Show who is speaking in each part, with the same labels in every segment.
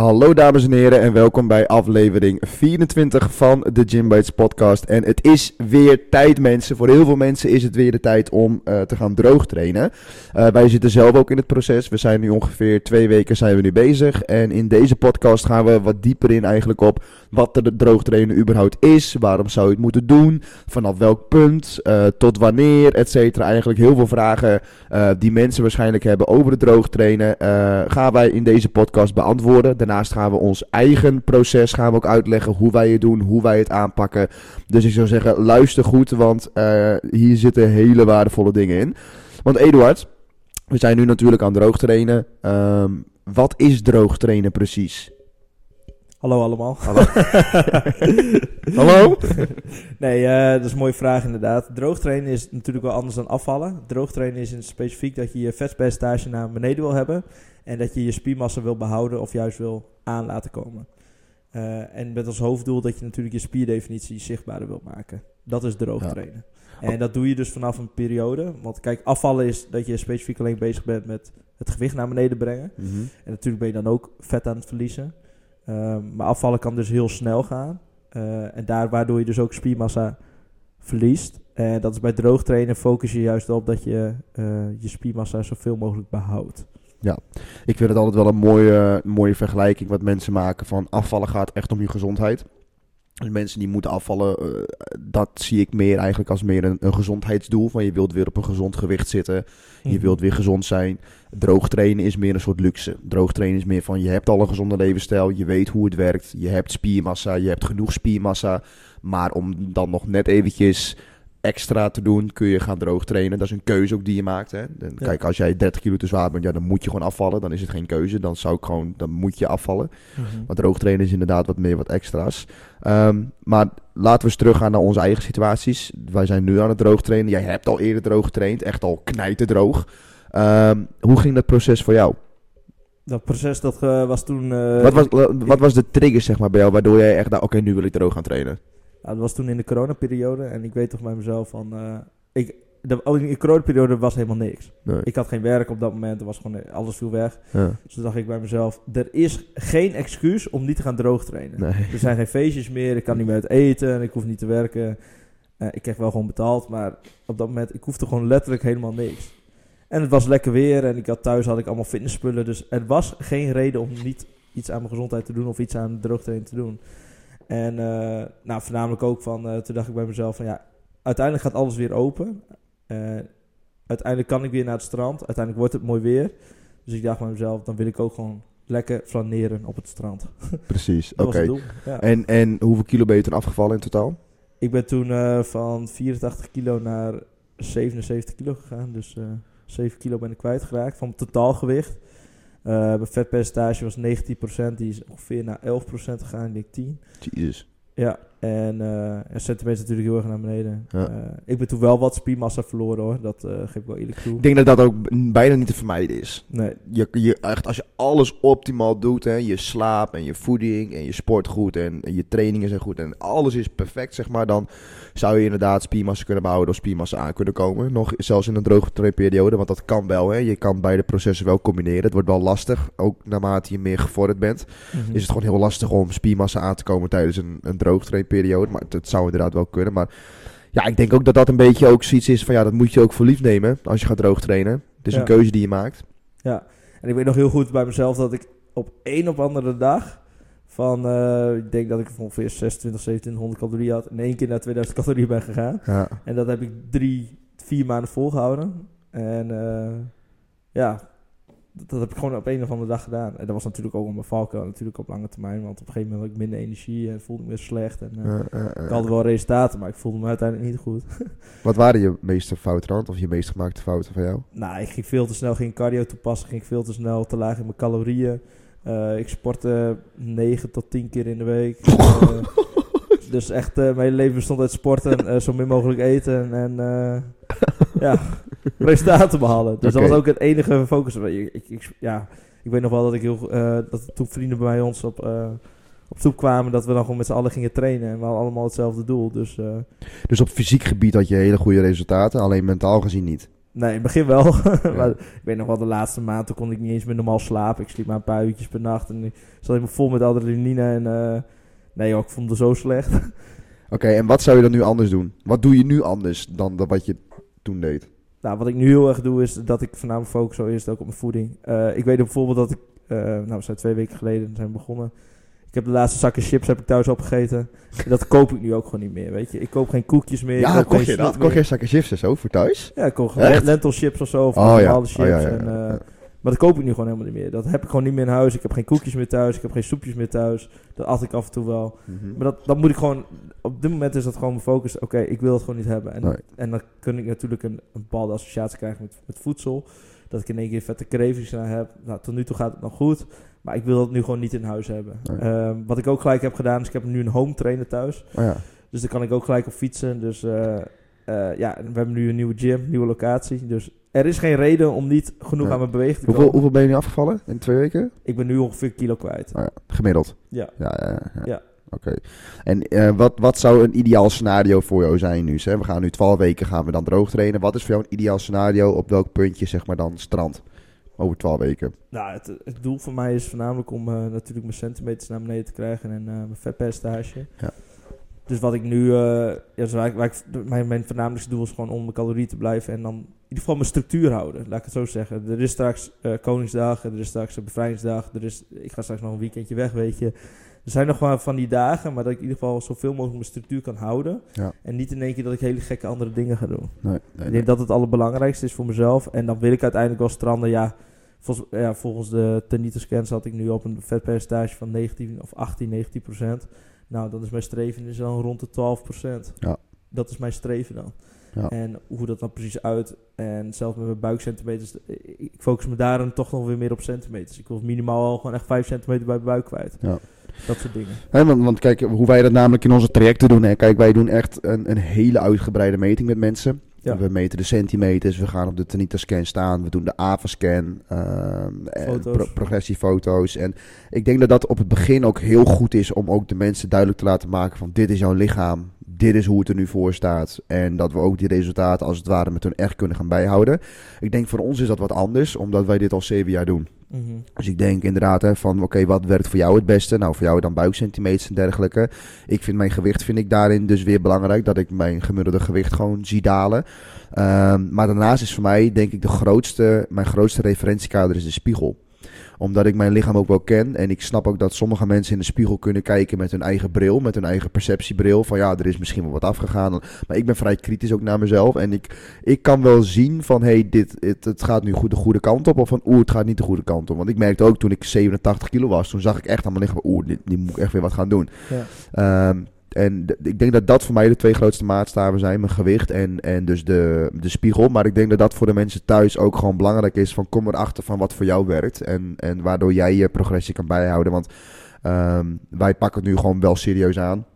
Speaker 1: Hallo dames en heren en welkom bij aflevering 24 van de Gym Bites podcast. En het is weer tijd mensen, voor heel veel mensen is het weer de tijd om uh, te gaan droogtrainen. Uh, wij zitten zelf ook in het proces, we zijn nu ongeveer twee weken zijn we nu bezig. En in deze podcast gaan we wat dieper in eigenlijk op wat de droogtrainen überhaupt is. Waarom zou je het moeten doen, vanaf welk punt, uh, tot wanneer, et cetera. Eigenlijk heel veel vragen die mensen waarschijnlijk hebben over het droogtrainen gaan wij in deze podcast beantwoorden. Daarnaast gaan we ons eigen proces gaan we ook uitleggen hoe wij het doen, hoe wij het aanpakken. Dus ik zou zeggen, luister goed, want hier zitten hele waardevolle dingen in. Want Eduard, we zijn nu natuurlijk aan droog trainen. Um, wat is droog trainen precies?
Speaker 2: Hallo allemaal.
Speaker 1: Hallo? Hallo?
Speaker 2: nee, uh, dat is een mooie vraag inderdaad. Droogtrainen is natuurlijk wel anders dan afvallen. Droogtrainen is in specifiek dat je je vetpercentage naar beneden wil hebben. En dat je je spiermassa wil behouden of juist wil aan laten komen. Uh, en met als hoofddoel dat je natuurlijk je spierdefinitie zichtbaarder wil maken. Dat is droogtrainen. Ja. En dat doe je dus vanaf een periode. Want kijk, afvallen is dat je specifiek alleen bezig bent met het gewicht naar beneden brengen.
Speaker 1: Mm -hmm.
Speaker 2: En natuurlijk ben je dan ook vet aan het verliezen. Uh, maar afvallen kan dus heel snel gaan. Uh, en daar waardoor je dus ook spiermassa verliest. En dat is bij droogtrainen focus je juist op dat je je spiermassa zoveel mogelijk behoudt.
Speaker 1: Ja, ik vind het altijd wel een mooie, mooie vergelijking wat mensen maken van afvallen gaat echt om je gezondheid. Dus mensen die moeten afvallen, uh, dat zie ik meer eigenlijk als meer een, een, gezondheidsdoel. Van je wilt weer op een gezond gewicht zitten, mm -hmm. je wilt weer gezond zijn. Droog trainen is meer een soort luxe. Droog trainen is meer van je hebt al een gezonde levensstijl, je weet hoe het werkt, je hebt spiermassa, je hebt genoeg spiermassa. Maar om dan nog net eventjes extra te doen, kun je gaan droog trainen. Dat is een keuze ook die je maakt. Hè? Dan, ja. Kijk, als jij 30 kilo te zwaar bent, ja, dan moet je gewoon afvallen. Dan is het geen keuze. Dan zou ik gewoon, dan moet je afvallen.
Speaker 2: Mm -hmm.
Speaker 1: Maar droog trainen is inderdaad wat meer wat extra's. Um, maar laten we eens teruggaan naar onze eigen situaties. Wij zijn nu aan het droog trainen. Jij hebt al eerder droog getraind, echt al knijterdroog. Um, hoe ging dat proces voor jou?
Speaker 2: Dat proces dat uh, was toen. Uh,
Speaker 1: wat, was, wat was de trigger zeg maar bij jou, waardoor jij echt dacht, oké, okay, nu wil ik droog gaan trainen?
Speaker 2: Nou, dat was toen in de coronaperiode. En ik weet toch bij mezelf van... Uh, ik, de, in de coronaperiode was helemaal niks.
Speaker 1: Nee.
Speaker 2: Ik had geen werk op dat moment. Er was gewoon, alles viel weg.
Speaker 1: Ja.
Speaker 2: Dus toen dacht ik bij mezelf... Er is geen excuus om niet te gaan droog trainen.
Speaker 1: Nee.
Speaker 2: Er zijn geen feestjes meer. Ik kan niet meer uit eten. Ik hoef niet te werken. Uh, ik kreeg wel gewoon betaald. Maar op dat moment... Ik hoefde gewoon letterlijk helemaal niks. En het was lekker weer. En ik had thuis had ik allemaal fitnessspullen. Dus er was geen reden om niet iets aan mijn gezondheid te doen. Of iets aan droogtraining te doen. En uh, nou, voornamelijk ook van, uh, toen dacht ik bij mezelf van ja, uiteindelijk gaat alles weer open. Uh, uiteindelijk kan ik weer naar het strand. Uiteindelijk wordt het mooi weer. Dus ik dacht bij mezelf, dan wil ik ook gewoon lekker flaneren op het strand.
Speaker 1: Precies, oké.
Speaker 2: Okay. Ja.
Speaker 1: En, en hoeveel kilo ben je toen afgevallen in totaal?
Speaker 2: Ik ben toen van 84 kilo naar 77 kilo gegaan. Dus uh, 7 kilo ben ik kwijtgeraakt van mijn totaalgewicht. Uh, mijn vetpercentage was 19%, die is ongeveer naar 11% gegaan, ik denk 10.
Speaker 1: Jezus.
Speaker 2: Ja, en, uh, en centimeter natuurlijk heel erg naar beneden.
Speaker 1: Ja.
Speaker 2: Uh, ik ben toen wel wat spiermassa verloren hoor, dat uh, geef ik wel eerlijk toe.
Speaker 1: Ik denk dat dat ook bijna niet te vermijden is.
Speaker 2: Nee.
Speaker 1: Je, je, echt, als je alles optimaal doet, hè, je slaap en je voeding en je sport goed en, en je trainingen zijn goed en alles is perfect, zeg maar, dan zou je inderdaad spiermassa kunnen behouden of spiermassa aan kunnen komen. Nog zelfs in een droge periode, want dat kan wel. Hè. Je kan beide processen wel combineren. Het wordt wel lastig, ook naarmate je meer gevorderd bent.
Speaker 2: Mm -hmm.
Speaker 1: Is het gewoon heel lastig om spiermassa aan te komen tijdens een, een droogtrainperiode. Maar het zou inderdaad wel kunnen. Maar ja, ik denk ook dat dat een beetje ook zoiets is van ja, dat moet je ook voor lief nemen als je gaat droog trainen. Het is
Speaker 2: Ja.
Speaker 1: een keuze die je maakt.
Speaker 2: Ja, en ik weet nog heel goed bij mezelf dat ik op één op andere dag van, eh, ik denk dat ik ongeveer 26, 2700 calorieën had, in één keer naar 2000 calorieën ben gegaan.
Speaker 1: Ja.
Speaker 2: En dat heb ik drie, vier maanden volgehouden. En uh, ja, dat, heb ik gewoon op een of andere dag gedaan. En dat was natuurlijk ook een mijn valkuil, natuurlijk op lange termijn. Want op een gegeven moment had ik minder energie en voelde me weer slecht. En uh,
Speaker 1: ja.
Speaker 2: ik had wel resultaten, maar ik voelde me uiteindelijk niet goed.
Speaker 1: Wat waren je meeste fouten dan? Of je meest gemaakte fouten van jou?
Speaker 2: nou, ik ging veel te snel ging cardio toepassen, ging veel te snel te laag in mijn calorieën. Uh, ik sportte 9 tot 10 keer in de week. uh, dus echt, mijn hele leven bestond uit sporten, zo min mogelijk eten en ja, resultaten behalen. Dus dat was ook het enige focus. Ik, ik, ik- ja, ik weet nog wel dat ik heel, eh, dat toen vrienden bij ons op, eh, op zoek kwamen, dat we dan gewoon met z'n allen gingen trainen. En we hadden allemaal hetzelfde doel. Dus eh,
Speaker 1: Dus op fysiek gebied had je hele goede resultaten, alleen mentaal gezien niet.
Speaker 2: Nee, in het begin wel. maar ik weet nog wel, de laatste maand toen kon ik niet eens meer normaal slapen. Ik sliep maar een paar uurtjes per nacht en ik zat helemaal vol met adrenaline. En nee joh, ik vond het zo slecht.
Speaker 1: Oké, en wat zou je dan nu anders doen? Wat doe je nu anders dan dat wat je toen deed?
Speaker 2: Nou, wat ik nu heel erg doe is dat ik voornamelijk focus zo eerst ook op mijn voeding. Eh, ik weet bijvoorbeeld dat ik, eh, nou we zijn twee weken geleden zijn we begonnen. Ik heb de laatste zakken chips heb ik thuis opgegeten. En dat koop ik nu ook gewoon niet meer, weet je. Ik koop geen koekjes meer. ik
Speaker 1: Ja,
Speaker 2: koop
Speaker 1: kocht
Speaker 2: geen
Speaker 1: je dat? Kocht je zakken chips en zo voor thuis?
Speaker 2: Ja, ik koop
Speaker 1: Echt?
Speaker 2: gewoon lentilchips of zo. Of
Speaker 1: Oh, ja.
Speaker 2: normale
Speaker 1: Oh,
Speaker 2: chips.
Speaker 1: ja, ja,
Speaker 2: en, eh,
Speaker 1: ja.
Speaker 2: Maar dat koop ik nu gewoon helemaal niet meer. Dat heb ik gewoon niet meer in huis. Ik heb geen koekjes meer thuis. Ik heb geen soepjes meer thuis. Dat at ik af en toe wel.
Speaker 1: Mhm.
Speaker 2: Maar dat, dat moet ik gewoon... Op dit moment is dat gewoon mijn focus. Oké, ik wil het gewoon niet hebben. En,
Speaker 1: Nee.
Speaker 2: en dan kun ik natuurlijk een, een bepaalde associatie krijgen met, met voedsel. Dat ik in één keer vette cravings naar heb. Nou, tot nu toe gaat het nog goed. Maar ik wil dat nu gewoon niet in huis hebben.
Speaker 1: Nee.
Speaker 2: Ehm, wat ik ook gelijk heb gedaan, is ik heb nu een home trainer thuis.
Speaker 1: Oh ja.
Speaker 2: Dus daar kan ik ook gelijk op fietsen. Dus eh, eh, ja, we hebben nu een nieuwe gym, nieuwe locatie. Dus er is geen reden om niet genoeg
Speaker 1: Ja.
Speaker 2: aan mijn beweging te
Speaker 1: Hoeveel,
Speaker 2: komen.
Speaker 1: hoeveel ben je nu afgevallen in twee weken?
Speaker 2: Ik ben nu ongeveer een kilo kwijt.
Speaker 1: Oh ja, gemiddeld.
Speaker 2: Ja.
Speaker 1: Ja, ja, ja. ja. Oké. En eh, wat, wat zou een ideaal scenario voor jou zijn nu? Hè? We gaan nu 12 weken gaan we dan droog trainen. Wat is voor jou een ideaal scenario? Op welk puntje zeg maar dan strand? Over 12 weken.
Speaker 2: Nou, het, het doel voor mij is voornamelijk om eh, natuurlijk mijn centimeters naar beneden te krijgen en eh, mijn vetpercentage.
Speaker 1: Ja.
Speaker 2: Dus wat ik nu, ja, dus waar ik, waar ik- mijn, mijn voornamelijkste doel is gewoon om mijn calorieën te blijven en dan ieder geval mijn structuur houden, laat ik het zo zeggen. Er is straks eh, Koningsdag, er is straks een bevrijdingsdag, er is, ik ga straks nog een weekendje weg, weet je. Er zijn nog wel van die dagen, maar dat ik in ieder geval zoveel mogelijk mijn structuur kan houden.
Speaker 1: Ja.
Speaker 2: En niet in één keer dat ik hele gekke andere dingen ga doen.
Speaker 1: Nee, nee,
Speaker 2: Ik
Speaker 1: nee.
Speaker 2: denk dat het allerbelangrijkste is voor mezelf. En dan wil ik uiteindelijk wel stranden. Ja, volgens, ja, volgens de Tenito scans zat ik nu op een vetpercentage van 19 of 18, 19 procent. Nou, dan is mijn streven is dan rond de 12 procent.
Speaker 1: Ja.
Speaker 2: Dat is mijn streven dan.
Speaker 1: Ja.
Speaker 2: En hoe dat dan precies uit. En zelfs met mijn buikcentimeters. Ik focus me daar dan toch nog weer meer op centimeters. Ik wil minimaal al gewoon echt 5 centimeter bij mijn buik kwijt.
Speaker 1: Ja.
Speaker 2: Dat soort dingen.
Speaker 1: Want, want kijk, hoe wij dat namelijk in onze trajecten doen. Hè. Kijk, wij doen echt een, een hele uitgebreide meting met mensen.
Speaker 2: Ja.
Speaker 1: We meten de centimeters, we gaan op de Tanita-scan staan, we doen de AVA-scan, ehm,
Speaker 2: Foto's.
Speaker 1: pro- progressiefoto's. En ik denk dat dat op het begin ook heel goed is om ook de mensen duidelijk te laten maken van dit is jouw lichaam, dit is hoe het er nu voor staat. En dat we ook die resultaten als het ware met hun echt kunnen gaan bijhouden. Ik denk voor ons is dat wat anders, omdat wij dit al zeven jaar doen.
Speaker 2: Mhm.
Speaker 1: Dus ik denk inderdaad hè, van oké, wat werkt voor jou het beste? Nou, voor jou dan buikcentimeters en dergelijke. Ik vind mijn gewicht vind ik daarin dus weer belangrijk. Dat ik mijn gemiddelde gewicht gewoon zie dalen. Ehm, maar daarnaast is voor mij denk ik de grootste, mijn grootste referentiekader is de spiegel omdat ik mijn lichaam ook wel ken. En ik snap ook dat sommige mensen in de spiegel kunnen kijken met hun eigen bril. Met hun eigen perceptiebril. Van ja, er is misschien wel wat afgegaan. Maar ik ben vrij kritisch ook naar mezelf. En ik, ik kan wel zien van hé, hey, dit, het, het gaat nu goed de goede kant op. Of van oeh, het gaat niet de goede kant op. Want ik merkte ook toen ik 87 kilo was. Toen zag ik echt aan mijn lichaam. Oeh, dit, dit moet ik echt weer wat gaan doen.
Speaker 2: Ja.
Speaker 1: Ehm, en ik denk dat dat voor mij de twee grootste maatstaven zijn. Mijn gewicht en, en dus de, de spiegel. Maar ik denk dat dat voor de mensen thuis ook gewoon belangrijk is. Van kom erachter van wat voor jou werkt. En, en waardoor jij je progressie kan bijhouden. Want ehm, wij pakken het nu gewoon wel serieus aan.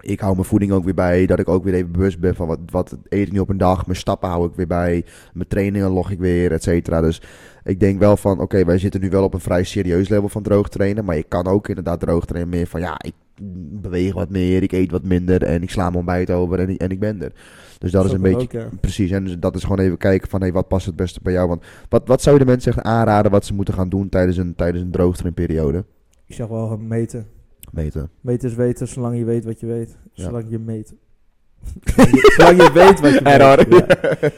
Speaker 1: Ik hou mijn voeding ook weer bij. Dat ik ook weer even bewust ben van wat, wat eet ik nu op een dag. Mijn stappen hou ik weer bij. Mijn trainingen log ik weer, et cetera. Dus ik denk wel van, oké, wij zitten nu wel op een vrij serieus level van droog trainen. Maar je kan ook inderdaad droog trainen meer van, ja, ik beweeg wat meer, ik eet wat minder en ik sla mijn ontbijt over en, ik- en ik ben er. Dus dat is een beetje,
Speaker 2: ook, ja.
Speaker 1: precies. En dus dat is gewoon even kijken van, hey, wat past het beste bij jou? Want wat, wat zou je de mensen echt aanraden wat ze moeten gaan doen tijdens een, tijdens een droogtrainperiode?
Speaker 2: Ik zeg wel meten.
Speaker 1: Meten.
Speaker 2: Meten is weten, zolang je weet wat je weet.
Speaker 1: Ja.
Speaker 2: Zolang je meet. zolang, je, zolang je weet wat je weet.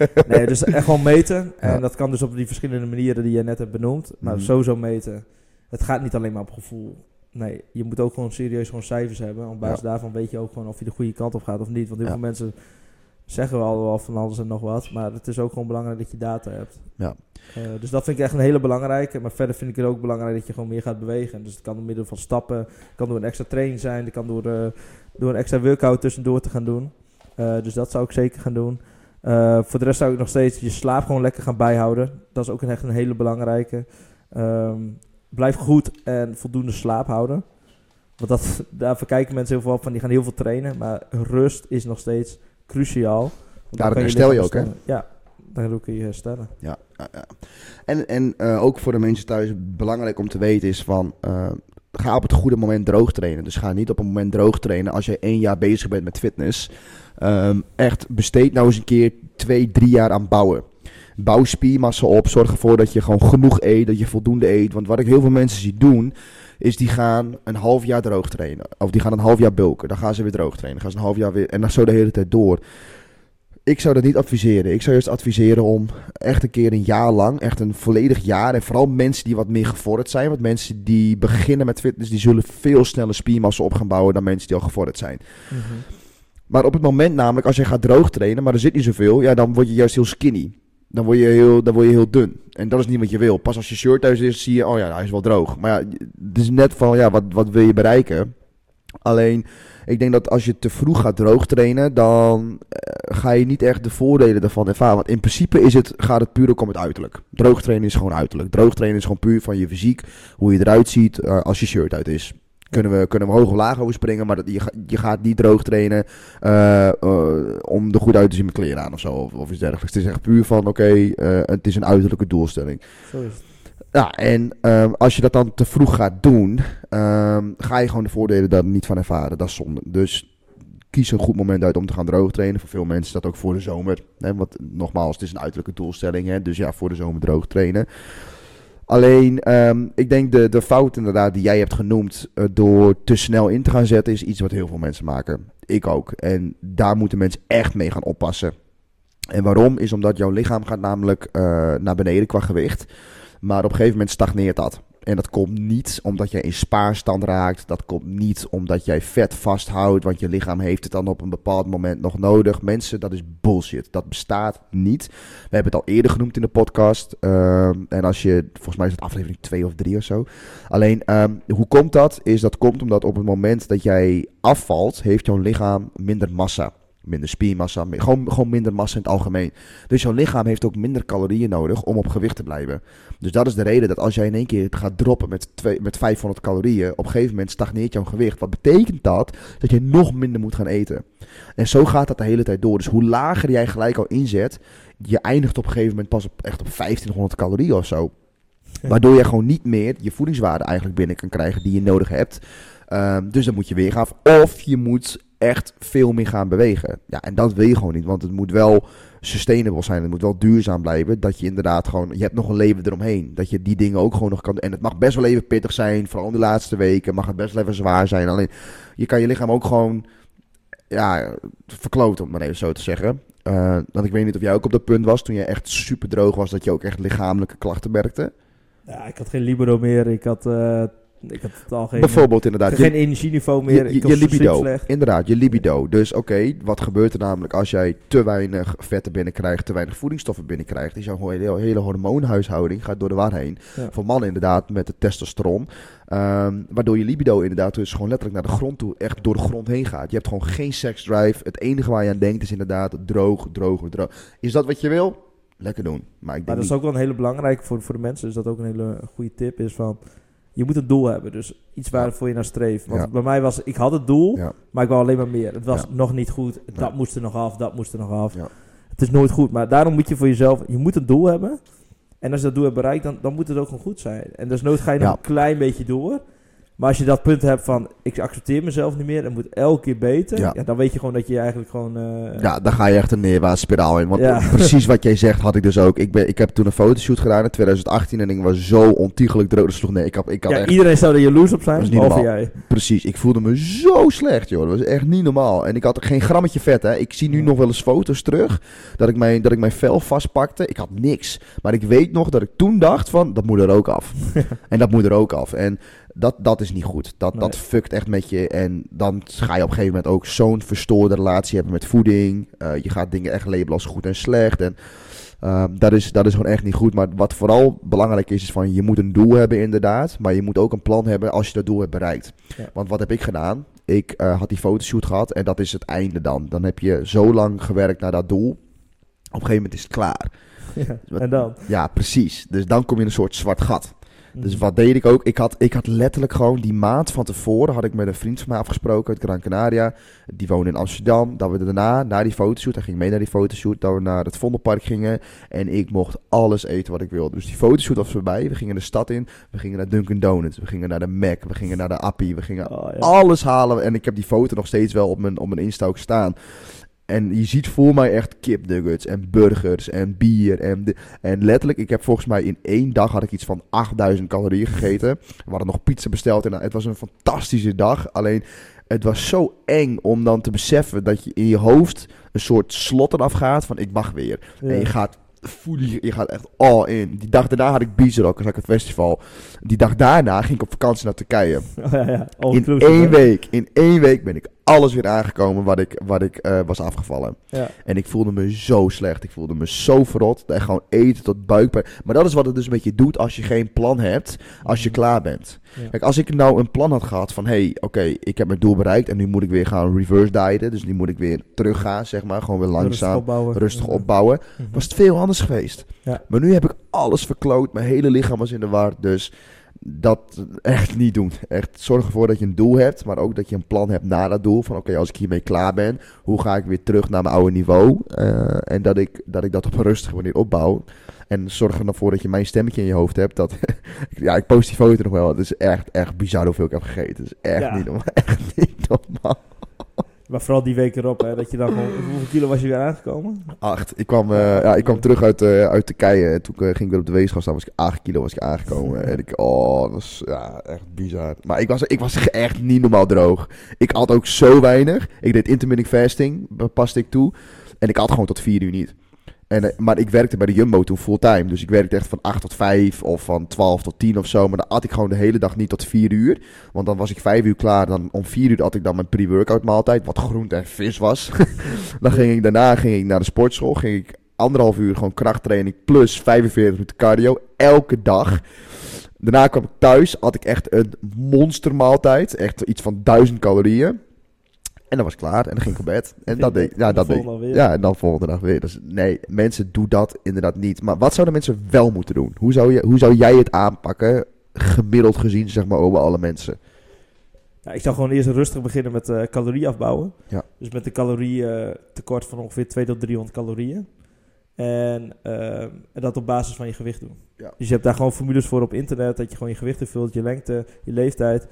Speaker 2: Ja. Nee, dus echt gewoon meten. En dat kan dus op die verschillende manieren die je net hebt benoemd. Maar
Speaker 1: Mhm.
Speaker 2: sowieso meten. Het gaat niet alleen maar op gevoel. Nee, je moet ook gewoon serieus gewoon cijfers hebben. Op basis
Speaker 1: Ja.
Speaker 2: daarvan weet je ook gewoon of je de goede kant op gaat of niet. Want heel
Speaker 1: Ja.
Speaker 2: veel mensen zeggen wel wel van alles en nog wat. Maar het is ook gewoon belangrijk dat je data hebt.
Speaker 1: Ja.
Speaker 2: Eh, dus dat vind ik echt een hele belangrijke. Maar verder vind ik het ook belangrijk dat je gewoon meer gaat bewegen. Dus het kan door middel van stappen. Het kan door een extra training zijn. Het kan door, eh, door een extra workout tussendoor te gaan doen. Eh, dus dat zou ik zeker gaan doen. Voor de rest zou ik nog steeds je slaap gewoon lekker gaan bijhouden. Dat is ook een, echt een hele belangrijke. Ehm, blijf goed en voldoende slaap houden. Want dat, daar verkijken mensen heel veel op van. Die gaan heel veel trainen. Maar rust is nog steeds cruciaal. Dan kan
Speaker 1: herstel je
Speaker 2: lichaam
Speaker 1: ook, hè?
Speaker 2: Ja, dan kun je herstellen.
Speaker 1: Ja, ja, ja. En, en eh, ook voor de mensen thuis belangrijk om te weten is van... eh, ga op het goede moment droog trainen. Dus ga niet op een moment droog trainen als je één jaar bezig bent met fitness. Ehm, echt, besteed nou eens een keer twee, drie jaar aan bouwen. Bouw spiermassa op. Zorg ervoor dat je gewoon genoeg eet, dat je voldoende eet. Want wat ik heel veel mensen zie doen, is die gaan een half jaar droog trainen. Of die gaan een half jaar bulken. Dan gaan ze weer droog trainen. Dan gaan ze een half jaar weer. En dan zo de hele tijd door. Ik zou dat niet adviseren. Ik zou juist adviseren om echt een keer een jaar lang, echt een volledig jaar. En vooral mensen die wat meer gevorderd zijn. Want mensen die beginnen met fitness, die zullen veel sneller spiermassa op gaan bouwen dan mensen die al gevorderd zijn.
Speaker 2: Mhm.
Speaker 1: Maar op het moment namelijk, als je gaat droog trainen, maar er zit niet zoveel, ja, dan word je juist heel skinny. Dan word je heel, dan word je heel dun. En dat is niet wat je wil. Pas als je shirt thuis is, zie je, oh ja, hij is wel droog. Maar ja, het is net van, ja, wat, wat wil je bereiken? Alleen, ik denk dat als je te vroeg gaat droog trainen, dan eh, ga je niet echt de voordelen daarvan ervaren. Want in principe is het, gaat het puur ook om het uiterlijk. Droog trainen is gewoon uiterlijk. Droog trainen is gewoon puur van je fysiek, hoe je eruit ziet eh, als je shirt uit is. Kunnen we, kunnen we hoog of laag over springen, maar dat, je, je gaat niet droog trainen eh, eh, om er goed uit te zien met kleren aan of zo. Of, of iets dergelijks. Het is echt puur van, oké, eh, het is een uiterlijke doelstelling.
Speaker 2: Zo is het.
Speaker 1: Ja, en ehm, als je dat dan te vroeg gaat doen, ehm, ga je gewoon de voordelen daar niet van ervaren. Dat is zonde. Dus kies een goed moment uit om te gaan droog trainen. Voor veel mensen is dat ook voor de zomer. Hè, want nogmaals, het is een uiterlijke doelstelling. Hè, dus ja, voor de zomer droog trainen. Alleen, ehm, ik denk de, de fout inderdaad die jij hebt genoemd eh, door te snel in te gaan zetten, is iets wat heel veel mensen maken. Ik ook. En daar moeten mensen echt mee gaan oppassen. En waarom? Is omdat jouw lichaam gaat namelijk eh, naar beneden qua gewicht. Maar op een gegeven moment stagneert dat. En dat komt niet omdat jij in spaarstand raakt. Dat komt niet omdat jij vet vasthoudt. Want je lichaam heeft het dan op een bepaald moment nog nodig. Mensen, dat is bullshit. Dat bestaat niet. We hebben het al eerder genoemd in de podcast. Ehm, en als je, volgens mij is het aflevering 2 of 3 of zo. Alleen, ehm, hoe komt dat? Is dat komt omdat op het moment dat jij afvalt, heeft jouw lichaam minder massa. Minder spiermassa, gewoon, gewoon minder massa in het algemeen. Dus jouw lichaam heeft ook minder calorieën nodig om op gewicht te blijven. Dus dat is de reden dat als jij in één keer gaat droppen met, twee, met 500 calorieën, op een gegeven moment stagneert jouw gewicht. Wat betekent dat? Dat je nog minder moet gaan eten. En zo gaat dat de hele tijd door. Dus hoe lager jij gelijk al inzet, je eindigt op een gegeven moment pas op, echt op 1500 calorieën of zo. Waardoor je gewoon niet meer je voedingswaarde eigenlijk binnen kan krijgen die je nodig hebt. Ehm, dus dan moet je weer gaan. Of je moet echt veel meer gaan bewegen. Ja, en dat wil je gewoon niet. Want het moet wel sustainable zijn. Het moet wel duurzaam blijven. Dat je inderdaad gewoon... Je hebt nog een leven eromheen. Dat je die dingen ook gewoon nog kan... En het mag best wel even pittig zijn. Vooral in de laatste weken. Mag het best wel even zwaar zijn. Alleen, je kan je lichaam ook gewoon... Ja, verkloten, om maar even zo te zeggen. Eh, want ik weet niet of jij ook op dat punt was. Toen je echt super droog was. Dat je ook echt lichamelijke klachten merkte.
Speaker 2: Ja, ik had geen libero meer. Ik had, eh, ik had het al geen,
Speaker 1: Bijvoorbeeld inderdaad.
Speaker 2: had
Speaker 1: je-
Speaker 2: geen energieniveau meer.
Speaker 1: Je, libido, inderdaad, je libido. Dus oké, wat gebeurt er namelijk als jij te weinig vetten binnenkrijgt, te weinig voedingsstoffen binnenkrijgt? Is jouw hele, hele hormoonhuishouding gaat door de war heen.
Speaker 2: Ja.
Speaker 1: Voor mannen inderdaad met het testosteron. Ehm, waardoor je libido inderdaad dus gewoon letterlijk naar de grond toe, echt door de grond heen gaat. Je hebt gewoon geen seksdrive. Het enige waar je aan denkt is inderdaad droog, droog, droog. Is dat wat je wil? Lekker doen. Maar ik
Speaker 2: Maar
Speaker 1: denk
Speaker 2: dat is ook wel een hele belangrijke voor, voor de mensen. Is dat ook een hele goede tip is van... Je moet een doel hebben. Dus iets waarvoor je naar streeft. Want
Speaker 1: Ja.
Speaker 2: bij mij was... Ik had het doel,
Speaker 1: Ja.
Speaker 2: maar ik wou alleen maar meer. Het was
Speaker 1: Ja.
Speaker 2: nog niet goed. Dat moest er nog af, dat moest er nog af. Het is nooit goed. Maar daarom moet je voor jezelf... Je moet een doel hebben. En als je dat doel hebt bereikt, dan, dan moet het ook gewoon goed zijn. En dus nooit ga je nog een klein beetje door. Maar als je dat punt hebt van... Ik accepteer mezelf niet meer. En moet elke keer beter.
Speaker 1: Ja.
Speaker 2: Ja. dan weet je gewoon dat je eigenlijk gewoon... eh,
Speaker 1: Ja, dan ga je echt een neerwaartse spiraal in. Want
Speaker 2: Ja.
Speaker 1: precies wat jij zegt had ik dus ook. Ik, ben, ik heb toen een fotoshoot gedaan in 2018 en ik was zo ontiegelijk droog. Dat sloeg nee, ik had, ik had
Speaker 2: ja,
Speaker 1: echt,
Speaker 2: iedereen zou er jaloers op zijn. Behalve jij.
Speaker 1: precies, ik voelde me zo slecht joh. Dat was echt niet normaal. En ik had geen grammetje vet hè. Ik zie nu nog wel eens foto's terug dat ik, mijn, dat ik mijn vel vastpakte. Ik had niks. Maar ik weet nog dat ik toen dacht van, dat moet er ook af. en dat moet er ook af. En dat, dat is niet goed. Dat, dat fuckt echt met je. En dan ga je op een gegeven moment ook zo'n verstoorde relatie hebben met voeding. Eh, je gaat dingen echt labelen als goed en slecht. En ehm, dat, is, dat is gewoon echt niet goed. Maar wat vooral belangrijk is, is van je moet een doel hebben inderdaad. Maar je moet ook een plan hebben als je dat doel hebt bereikt.
Speaker 2: Ja.
Speaker 1: Want wat heb ik gedaan? Ik eh, had die fotoshoot gehad en dat is het einde dan. Dan heb je zo lang gewerkt naar dat doel. Op een gegeven moment is het klaar.
Speaker 2: Ja, en dan?
Speaker 1: Ja, precies. Dus dan kom je in een soort zwart gat. Dus wat deed ik ook? Ik had, ik had letterlijk gewoon die maand van tevoren had ik met een vriend van mij afgesproken uit Gran Canaria. Die woonde in Amsterdam. Dat we daarna, naar die fotoshoot, hij ging mee naar die fotoshoot, dat we naar het Vondelpark gingen. En ik mocht alles eten wat ik wilde. Dus die fotoshoot was voorbij. We gingen de stad in. We gingen naar Dunkin' Donuts. We gingen naar de Mac. We gingen naar de Appie. We gingen
Speaker 2: Oh, ja.
Speaker 1: alles halen. En ik heb die foto nog steeds wel op mijn, op mijn Insta ook staan. En je ziet voor mij echt kipnuggets en burgers en bier. En, de, en letterlijk, ik heb volgens mij in één dag had ik iets van 8000 calorieën gegeten. We hadden nog pizza besteld en het was een fantastische dag. Alleen, het was zo eng om dan te beseffen dat je in je hoofd een soort slot eraf gaat van ik mag weer.
Speaker 2: Ja.
Speaker 1: En je gaat voel je, gaat echt all in. Die dag daarna had ik Bizarrock, zag ik het festival. Die dag daarna ging ik op vakantie naar Turkije.
Speaker 2: Oh, ja, ja.
Speaker 1: In één week, in één week ben ik alles weer aangekomen wat ik, wat ik eh, was afgevallen.
Speaker 2: Ja.
Speaker 1: En ik voelde me zo slecht. Ik voelde me zo verrot. En gewoon eten tot buikpijn. Maar dat is wat het dus met je doet als je geen plan hebt. Als je klaar bent.
Speaker 2: Ja.
Speaker 1: Kijk, als ik nou een plan had gehad van... Hé, hey, oké, ik heb mijn doel bereikt. En nu moet ik weer gaan reverse dieten. Dus nu moet ik weer teruggaan, zeg maar. Gewoon weer
Speaker 2: Rustig
Speaker 1: langzaam,
Speaker 2: opbouwen.
Speaker 1: rustig
Speaker 2: Ja.
Speaker 1: opbouwen.
Speaker 2: Mhm.
Speaker 1: Was het veel anders geweest. Maar nu heb ik alles verkloot. Mijn hele lichaam was in de war. Dus dat echt niet doen. Echt zorg ervoor dat je een doel hebt. Maar ook dat je een plan hebt na dat doel. Van oké, als ik hiermee klaar ben. Hoe ga ik weer terug naar mijn oude niveau? Eh, en dat ik, dat ik dat op een rustige manier opbouw. En zorg er dan voor dat je mijn stemmetje in je hoofd hebt. Dat, ja, ik post die foto nog wel. Het is echt, echt bizar hoeveel ik heb gegeten. Het is echt
Speaker 2: Ja.
Speaker 1: niet normaal. Echt niet normaal.
Speaker 2: Maar vooral die week erop, hè, dat je dan gewoon... Hoeveel kilo was je weer aangekomen?
Speaker 1: Acht. Ik kwam, eh, ja, ik kwam terug uit, eh, uit Turkije. En toen eh, ging ik weer op de weegschaal staan. Was ik 8 kilo was ik aangekomen. En ik, oh, dat was ja, echt bizar. Maar ik was, ik was echt niet normaal droog. Ik at ook zo weinig. Ik deed intermittent fasting, paste ik toe. En ik at gewoon tot 4 uur niet. En, eh, maar ik werkte bij de Jumbo toen fulltime. Dus ik werkte echt van 8 tot 5 of van 12 tot 10 of zo. Maar dan at ik gewoon de hele dag niet tot 4 uur. Want dan was ik 5 uur klaar. Dan om 4 uur at ik dan mijn pre-workout maaltijd. Wat groente en vis was. dan ging ik daarna ging ik naar de sportschool. Ging ik anderhalf uur gewoon krachttraining plus 45 minuten cardio. Elke dag. Daarna kwam ik thuis. Had ik echt een monstermaaltijd. Echt iets van 1000 calorieën. En dan was klaar. En dan ging ik op bed. En dat deed, ja, dat deed, ja, en dan volgende dag weer. Dus nee, mensen doen dat inderdaad niet. Maar wat zouden mensen wel moeten doen? Hoe zou, je, hoe zou jij het aanpakken, gemiddeld gezien, zeg maar, over alle mensen?
Speaker 2: Ja, ik zou gewoon eerst rustig beginnen met eh calorie afbouwen.
Speaker 1: Ja.
Speaker 2: Dus met een calorietekort van ongeveer 2 tot 300 calorieën. En, eh, en dat op basis van je gewicht doen.
Speaker 1: Ja.
Speaker 2: Dus je hebt daar gewoon formules voor op internet. Dat je gewoon je gewicht invult, je lengte, je leeftijd.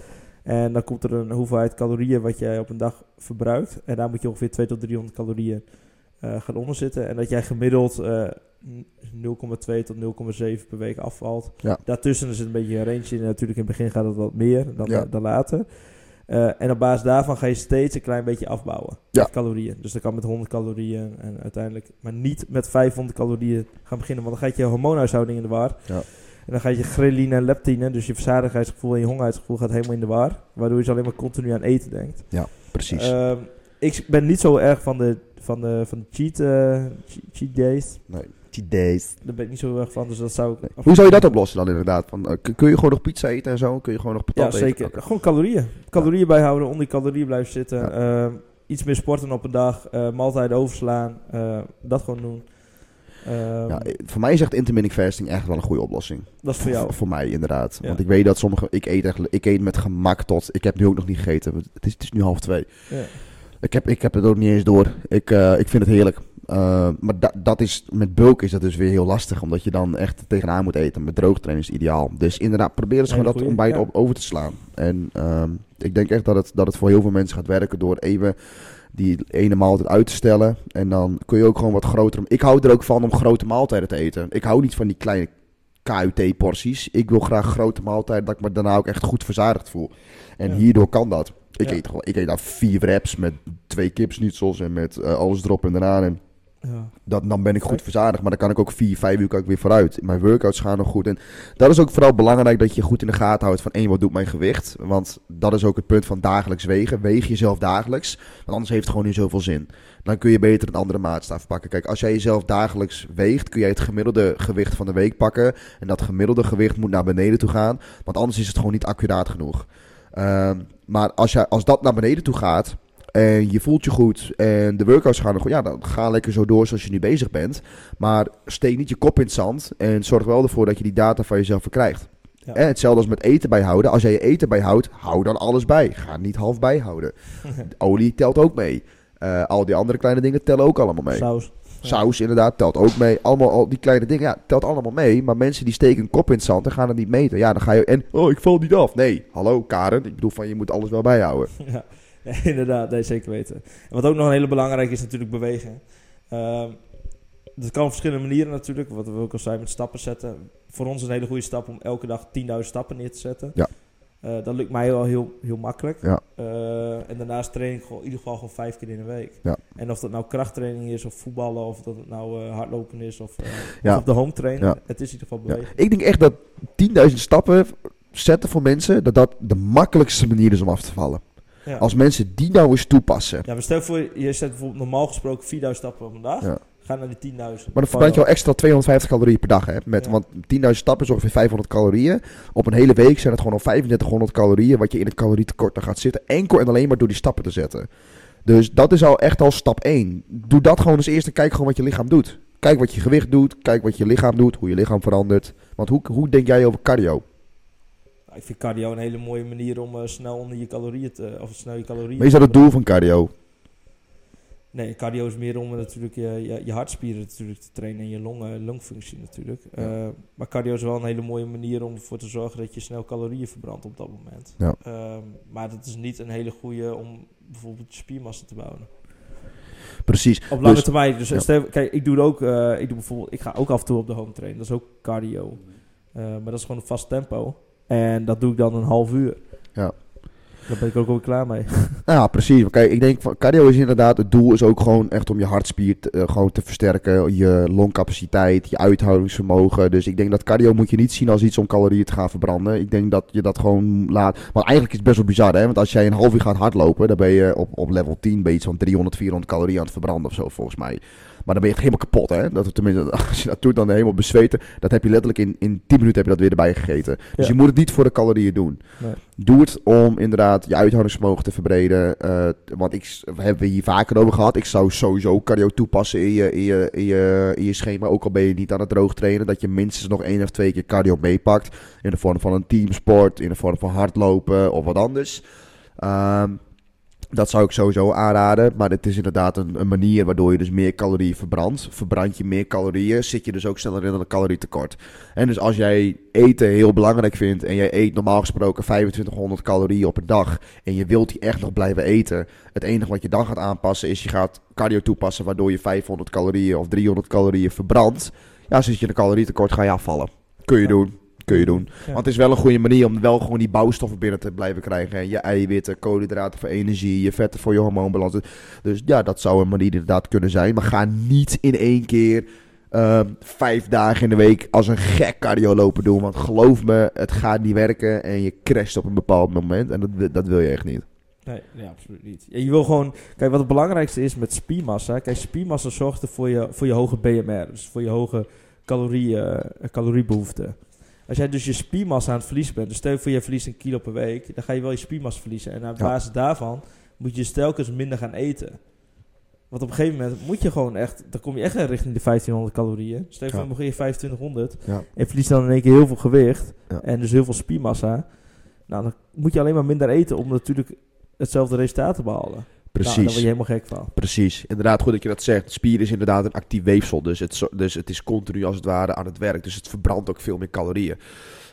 Speaker 2: En dan komt er een hoeveelheid calorieën wat jij op een dag verbruikt. En daar moet je ongeveer 2 tot 300 calorieën eh, gaan onderzitten. En dat jij gemiddeld eh, 0,2 tot 0,7 per week afvalt.
Speaker 1: Ja.
Speaker 2: Daartussen zit een beetje een range in. Natuurlijk in het begin gaat het wat meer dan,
Speaker 1: Ja.
Speaker 2: dan later. Eh, en op basis daarvan ga je steeds een klein beetje afbouwen.
Speaker 1: Ja.
Speaker 2: Met calorieën. Dus dat kan met 100 calorieën en uiteindelijk. Maar niet met 500 calorieën gaan beginnen. Want dan gaat je hormoonhuishouding in de war.
Speaker 1: Ja.
Speaker 2: En dan gaat je ghreline en leptine, dus je verzadigheidsgevoel en je hongerheidsgevoel gaat helemaal in de war. Waardoor je alleen maar continu aan eten denkt.
Speaker 1: Precies.
Speaker 2: Ehm, ik ben niet zo erg van de, van de, van de cheat, eh, che- cheat days.
Speaker 1: nee, days.
Speaker 2: Daar ben ik niet zo erg van, dus dat zou ik...
Speaker 1: Hoe zou je dat oplossen dan inderdaad? Van, eh, kun- je gewoon nog pizza eten en zo? Kun je gewoon nog patat
Speaker 2: Ja,
Speaker 1: eten?
Speaker 2: zeker.
Speaker 1: Oké.
Speaker 2: Gewoon calorieën. Calorieën bijhouden, onder die calorieën blijven zitten.
Speaker 1: Ja.
Speaker 2: Ehm, iets meer sporten op een dag. eh maaltijden overslaan. dat gewoon doen. Ehm,
Speaker 1: Ja, voor mij is echt intermittent fasting echt wel een goede oplossing.
Speaker 2: dat is voor jou.
Speaker 1: Voor, voor mij inderdaad.
Speaker 2: Ja.
Speaker 1: Want ik weet dat sommige... Ik eet, echt, ik eet met gemak tot... Ik heb nu ook nog niet gegeten. Het is, het is nu half twee.
Speaker 2: Ja.
Speaker 1: Ik heb, ik heb het ook niet eens door. Ik, eh, ik vind het heerlijk. Eh, maar da- dat is, met bulk is dat dus weer heel lastig. Omdat je dan echt tegenaan moet eten. Met droogtrainen is het ideaal. Dus inderdaad, probeer eens gewoon dat
Speaker 2: goeie,
Speaker 1: ontbijt
Speaker 2: ja.
Speaker 1: op, over te slaan. En ehm, ik denk echt dat het, dat het voor heel veel mensen gaat werken. Door even die ene maaltijd uit te stellen. En dan kun je ook gewoon wat groter... Ik hou er ook van om grote maaltijden te eten. Ik hou niet van die kleine KUT-porties. Ik wil graag grote maaltijden, dat ik me daarna ook echt goed verzadigd voel. En
Speaker 2: Ja.
Speaker 1: hierdoor kan dat. Ik,
Speaker 2: Ja.
Speaker 1: eet, gewoon, ik eet daar vier wraps met twee kipsnietsels en met eh, alles erop en eraan. En
Speaker 2: Ja.
Speaker 1: dat, dan ben ik goed verzadigd. Maar dan kan ik ook vier, vijf uur kan ik weer vooruit. Mijn workouts gaan nog goed. En dat is ook vooral belangrijk dat je goed in de gaten houdt van één, wat doet mijn gewicht? Want dat is ook het punt van dagelijks wegen. Weeg jezelf dagelijks. Want anders heeft het gewoon niet zoveel zin. Dan kun je beter een andere maatstaf pakken. Kijk, als jij jezelf dagelijks weegt, kun jij het gemiddelde gewicht van de week pakken. En dat gemiddelde gewicht moet naar beneden toe gaan. Want anders is het gewoon niet accuraat genoeg. Ehm, maar als, jij, als dat naar beneden toe gaat, en je voelt je goed en de workouts gaan goed, ja, dan ga lekker zo door zoals je nu bezig bent. Maar steek niet je kop in het zand en zorg wel ervoor dat je die data van jezelf verkrijgt.
Speaker 2: Ja.
Speaker 1: En hetzelfde als met eten bijhouden. Als jij je eten bijhoudt, hou dan alles bij. Ga niet half bijhouden. Olie telt ook mee. Eh, al die andere kleine dingen tellen ook allemaal mee.
Speaker 2: Saus. Ja.
Speaker 1: Saus inderdaad telt ook mee. Allemaal al die kleine dingen, ja, telt allemaal mee. Maar mensen die steken een kop in het zand en gaan het niet meten. Ja, dan ga je en oh, ik val niet af. Nee, hallo Karen. Ik bedoel van je moet alles wel bijhouden.
Speaker 2: Ja. Inderdaad, nee, zeker weten. En wat ook nog een hele belangrijke is natuurlijk bewegen. Ehm, dat kan op verschillende manieren natuurlijk. Wat we ook al zeiden met stappen zetten. Voor ons een hele goede stap om elke dag 10.000 stappen neer te zetten.
Speaker 1: Ja.
Speaker 2: Eh, dat lukt mij wel heel, heel makkelijk.
Speaker 1: Ja.
Speaker 2: Eh, en daarnaast train ik gewoon, in ieder geval gewoon vijf keer in de week.
Speaker 1: Ja.
Speaker 2: En of dat nou krachttraining is, of voetballen, of dat het nou eh, hardlopen is, of,
Speaker 1: Ja.
Speaker 2: of op de home trainen.
Speaker 1: Ja.
Speaker 2: Het is in ieder geval bewegen.
Speaker 1: Ik denk echt dat 10.000 stappen zetten voor mensen, dat dat de makkelijkste manier is om af te vallen.
Speaker 2: Ja.
Speaker 1: Als mensen die nou eens toepassen.
Speaker 2: Ja, maar stel voor, je zet bijvoorbeeld normaal gesproken 4000 stappen op een dag.
Speaker 1: Ja.
Speaker 2: Ga naar die 10.000.
Speaker 1: Maar dan verbrand je al extra 250 calorieën per dag. Hè? Met,
Speaker 2: Ja.
Speaker 1: Want 10.000 stappen is ongeveer 500 calorieën. Op een hele week zijn het gewoon al 3500 calorieën. Wat je in het calorietekort dan gaat zitten. Enkel en alleen maar door die stappen te zetten. Dus dat is al echt al stap 1. Doe dat gewoon als eerste. Kijk gewoon wat je lichaam doet. Kijk wat je gewicht doet. Kijk wat je lichaam doet. Hoe je lichaam verandert. Want hoe, hoe denk jij over cardio?
Speaker 2: Ik vind cardio een hele mooie manier om eh, snel onder je calorieën te... Of snel je calorieën
Speaker 1: Maar is dat het doel van cardio?
Speaker 2: Nee, cardio is meer om natuurlijk je, je, je hartspieren natuurlijk te trainen en je longen, longfunctie natuurlijk.
Speaker 1: Ja.
Speaker 2: Eh, maar cardio is wel een hele mooie manier om ervoor te zorgen dat je snel calorieën verbrandt op dat moment.
Speaker 1: Ja.
Speaker 2: Ehm, maar dat is niet een hele goede om bijvoorbeeld je spiermassa te bouwen.
Speaker 1: Precies.
Speaker 2: Op lange
Speaker 1: Dus-
Speaker 2: termijn. Dus
Speaker 1: ja.
Speaker 2: stel, kijk, ik doe het ook. eh, ik doe bijvoorbeeld, ik ga ook af en toe op de home train. Dat is ook cardio. Eh, maar dat is gewoon een vast tempo. En dat doe ik dan een half uur.
Speaker 1: Ja.
Speaker 2: Daar ben ik ook alweer klaar mee.
Speaker 1: Ja, precies. Maar Kijk, ik denk van cardio is inderdaad het doel is ook gewoon echt om je hartspier te, eh, gewoon te versterken, je longcapaciteit, je uithoudingsvermogen. Dus ik denk dat cardio moet je niet zien als iets om calorieën te gaan verbranden. Ik denk dat je dat gewoon laat. Want eigenlijk is het best wel bizar, hè? Want als jij een half uur gaat hardlopen, dan ben je op, op level 10 ben je iets van 300, 400 calorieën aan het verbranden of zo, volgens mij. Maar dan ben je echt helemaal kapot, hè? Dat, tenminste, als je dat doet, dan helemaal bezweten. Dat heb je letterlijk in, in 10 minuten heb je dat weer erbij gegeten. Dus
Speaker 2: Ja.
Speaker 1: je moet het niet voor de calorieën doen.
Speaker 2: Nee.
Speaker 1: Doe het om inderdaad je uithoudingsvermogen te verbreden. eh, want ik we hebben we hier vaker over gehad. Ik zou sowieso cardio toepassen in je, in, je, in, je, in je schema. Ook al ben je niet aan het droog trainen. Dat je minstens nog één of twee keer cardio meepakt. In de vorm van een teamsport. In de vorm van hardlopen of wat anders. Ehm, dat zou ik sowieso aanraden. Maar het is inderdaad een, een manier waardoor je dus meer calorieën verbrandt. Verbrand je meer calorieën, zit je dus ook sneller in een calorietekort. En dus als jij eten heel belangrijk vindt en jij eet normaal gesproken 2500 calorieën op een dag en je wilt die echt nog blijven eten, het enige wat je dan gaat aanpassen is je gaat cardio toepassen waardoor je 500 calorieën of 300 calorieën verbrandt. Ja, zit je in een calorietekort, ga je afvallen. Kun je doen. Kun je doen.
Speaker 2: Ja.
Speaker 1: Want het is wel een goede manier om wel gewoon die bouwstoffen binnen te blijven krijgen. En je eiwitten, koolhydraten voor energie, je vetten voor je hormoonbalans. Dus ja, dat zou een manier inderdaad kunnen zijn. Maar ga niet in één keer ehm, vijf dagen in de week als een gek cardio lopen doen. Want geloof me, het gaat niet werken en je crasht op een bepaald moment. En dat, dat wil je echt niet.
Speaker 2: Nee, nee, absoluut niet. Ja, je wil gewoon... Kijk, wat het belangrijkste is met spiermassa... Kijk, spiermassa zorgt er voor je, voor je hoge BMR. Dus voor je hoge calorie, eh, caloriebehoefte. Als jij dus je spiermassa aan het verliezen bent... Dus stel voor je verliest een kilo per week... Dan ga je wel je spiermassa verliezen. En op
Speaker 1: Ja.
Speaker 2: basis daarvan moet je dus telkens minder gaan eten. Want op een gegeven moment moet je gewoon echt... Dan kom je echt richting de 1500 calorieën. Stel voor,
Speaker 1: Ja.
Speaker 2: begin je 2500...
Speaker 1: Ja.
Speaker 2: En je verliest dan in één keer heel veel gewicht. En dus heel veel spiermassa. Nou, dan moet je alleen maar minder eten... om natuurlijk hetzelfde resultaat te behalen.
Speaker 1: Precies.
Speaker 2: Nou, daar word je helemaal gek van.
Speaker 1: Precies, inderdaad goed dat je dat zegt. Spier is inderdaad een actief weefsel, dus het, dus het is continu als het ware aan het werk. Dus het verbrandt ook veel meer calorieën